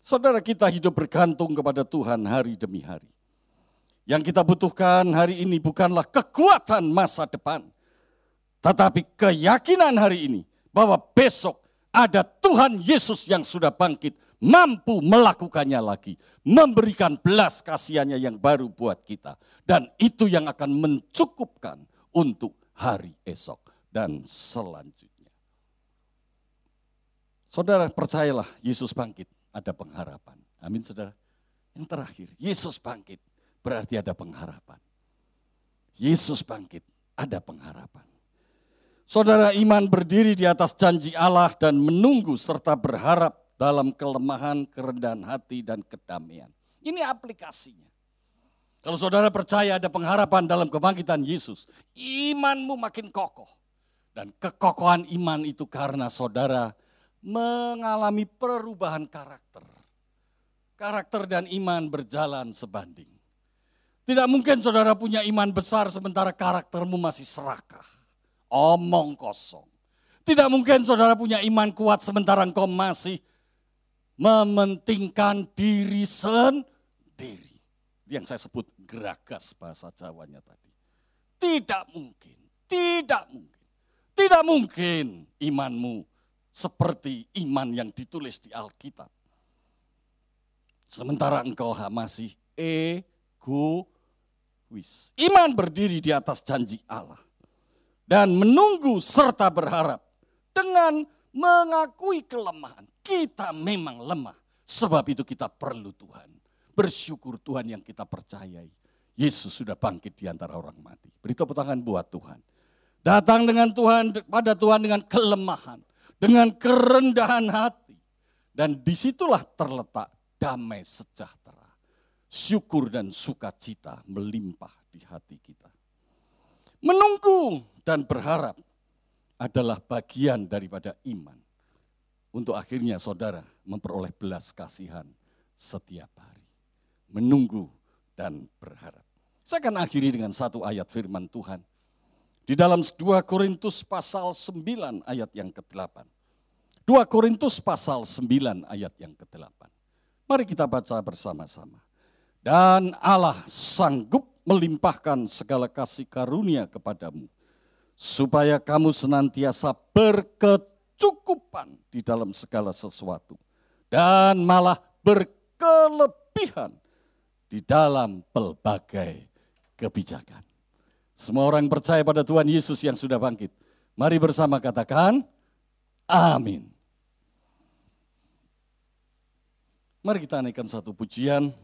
Saudara kita hidup bergantung kepada Tuhan hari demi hari. Yang kita butuhkan hari ini bukanlah kekuatan masa depan, tetapi keyakinan hari ini bahwa besok ada Tuhan Yesus yang sudah bangkit, mampu melakukannya lagi, memberikan belas kasihannya yang baru buat kita. Dan itu yang akan mencukupkan untuk hari esok dan selanjutnya. Saudara percayalah Yesus bangkit, ada pengharapan. Amin saudara. Yang terakhir, Yesus bangkit berarti ada pengharapan. Yesus bangkit, ada pengharapan. Saudara iman berdiri di atas janji Allah dan menunggu serta berharap dalam kelemahan, kerendahan hati, dan kedamaian. Ini aplikasinya. Kalau saudara percaya ada pengharapan dalam kebangkitan Yesus, imanmu makin kokoh. Dan kekokohan iman itu karena saudara mengalami perubahan karakter. Karakter dan iman berjalan sebanding. Tidak mungkin saudara punya iman besar sementara karaktermu masih serakah. Omong kosong. Tidak mungkin saudara punya iman kuat sementara engkau masih mementingkan diri sendiri. Yang saya sebut geragas bahasa Jawanya tadi. Tidak mungkin, tidak mungkin. Tidak mungkin imanmu seperti iman yang ditulis di Alkitab. Sementara engkau masih ego Wis. Iman berdiri di atas janji Allah. Dan menunggu serta berharap. Dengan mengakui kelemahan. Kita memang lemah. Sebab itu kita perlu Tuhan. Bersyukur Tuhan yang kita percayai. Yesus sudah bangkit di antara orang mati. Beri tepuk tangan buat Tuhan. Datang dengan Tuhan, pada Tuhan dengan kelemahan. Dengan kerendahan hati. Dan di situlah terletak damai sejahtera syukur dan sukacita melimpah di hati kita. Menunggu dan berharap adalah bagian daripada iman. Untuk akhirnya saudara memperoleh belas kasihan setiap hari. Menunggu dan berharap. Saya akan akhiri dengan satu ayat firman Tuhan. Di dalam 2 Korintus pasal 9 ayat yang ke-8. 2 Korintus pasal 9 ayat yang ke-8. Mari kita baca bersama-sama. Dan Allah sanggup melimpahkan segala kasih karunia kepadamu, supaya kamu senantiasa berkecukupan di dalam segala sesuatu, dan malah berkelebihan di dalam pelbagai kebijakan. Semua orang percaya pada Tuhan Yesus yang sudah bangkit. Mari bersama katakan, amin. Mari kita naikkan satu pujian.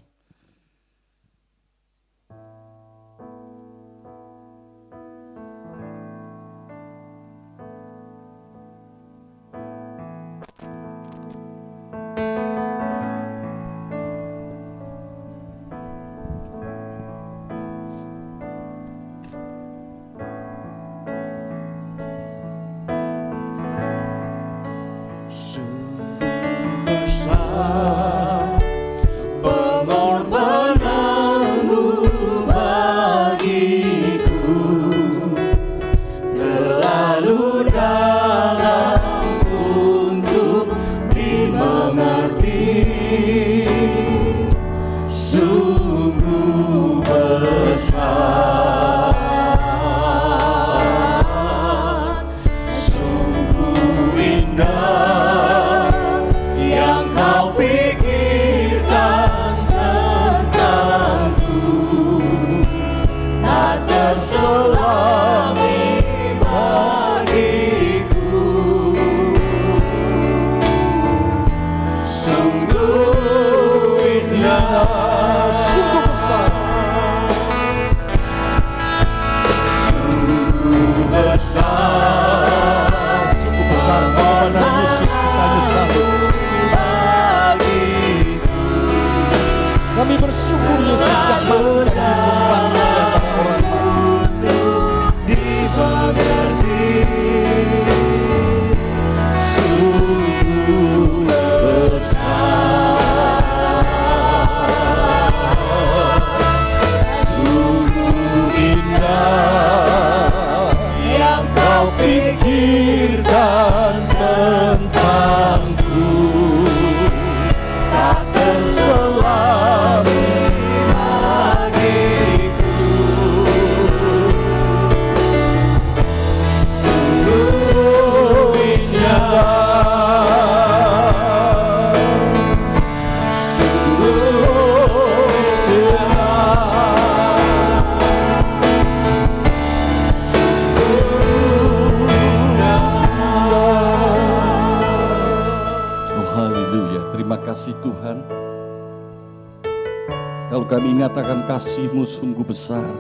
Kami ingatakan kasih-Mu sungguh besar.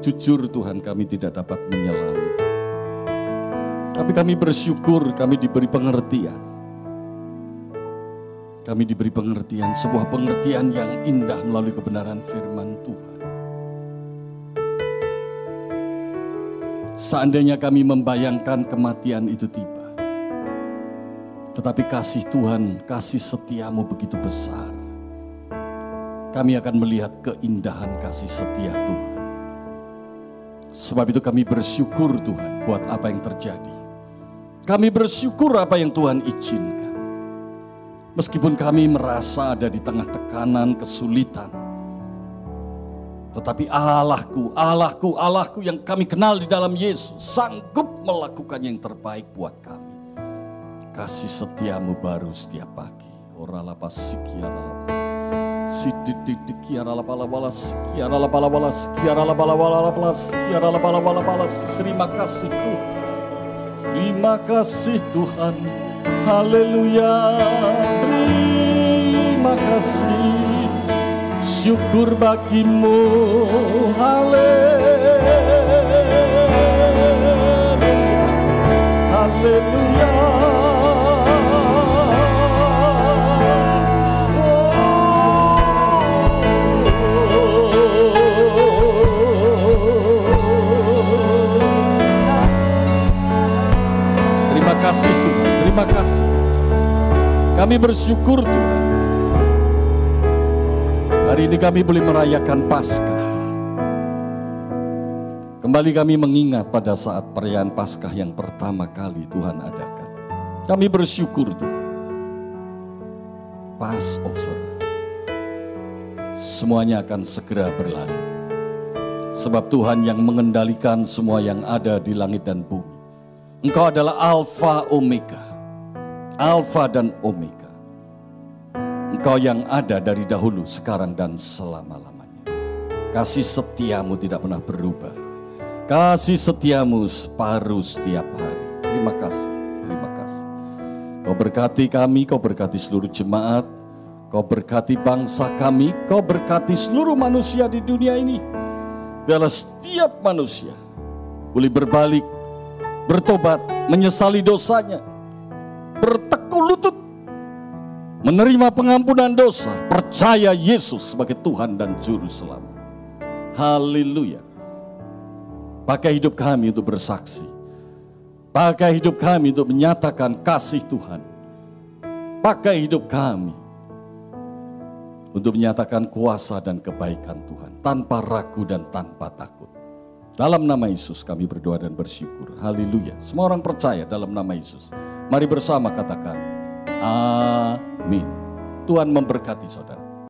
Jujur Tuhan kami tidak dapat menyelam. Tapi kami bersyukur kami diberi pengertian. Kami diberi pengertian, sebuah pengertian yang indah melalui kebenaran firman Tuhan. Seandainya kami membayangkan kematian itu tiba. Tetapi kasih Tuhan, kasih setiamu begitu besar. Kami akan melihat keindahan kasih setia Tuhan. Sebab itu kami bersyukur Tuhan buat apa yang terjadi. Kami bersyukur apa yang Tuhan izinkan. Meskipun kami merasa ada di tengah tekanan, kesulitan. Tetapi Allahku, Allahku, Allahku yang kami kenal di dalam Yesus sanggup melakukan yang terbaik buat kami. Kasih setiamu baru setiap pagi. Orala pasikiara lapa. Sididik kiara lapa lapa las. Kiara lapa lapa las. Kiara lapa lapa lapa las. Kiara lapa lapa lapa las. Terima kasih Tuhan. Terima kasih Tuhan. Haleluya. Terima kasih. Syukur bagimu. Haleluya. Haleluya. Kami bersyukur Tuhan. Hari ini kami boleh merayakan Paskah. Kembali kami mengingat pada saat perayaan Paskah yang pertama kali Tuhan adakan. Kami bersyukur Tuhan. Passover. Semuanya akan segera berlalu. Sebab Tuhan yang mengendalikan semua yang ada di langit dan bumi. Engkau adalah Alfa Omega. Alfa dan Omega. Engkau yang ada dari dahulu, sekarang dan selama-lamanya. Kasih setiamu tidak pernah berubah. Kasih setiamu separuh setiap hari. Terima kasih, terima kasih. Kau berkati kami, kau berkati seluruh jemaat, kau berkati bangsa kami, kau berkati seluruh manusia di dunia ini. Biarlah setiap manusia boleh berbalik, bertobat, menyesali dosanya, bertekuk lutut, menerima pengampunan dosa, percaya Yesus sebagai Tuhan dan Juru Selamat. Haleluya. Pakai hidup kami untuk bersaksi. Pakai hidup kami untuk menyatakan kasih Tuhan. Pakai hidup kami untuk menyatakan kuasa dan kebaikan Tuhan tanpa ragu dan tanpa takut. Dalam nama Yesus kami berdoa dan bersyukur. Haleluya. Semua orang percaya dalam nama Yesus. Mari bersama katakan amin. Tuhan memberkati saudara.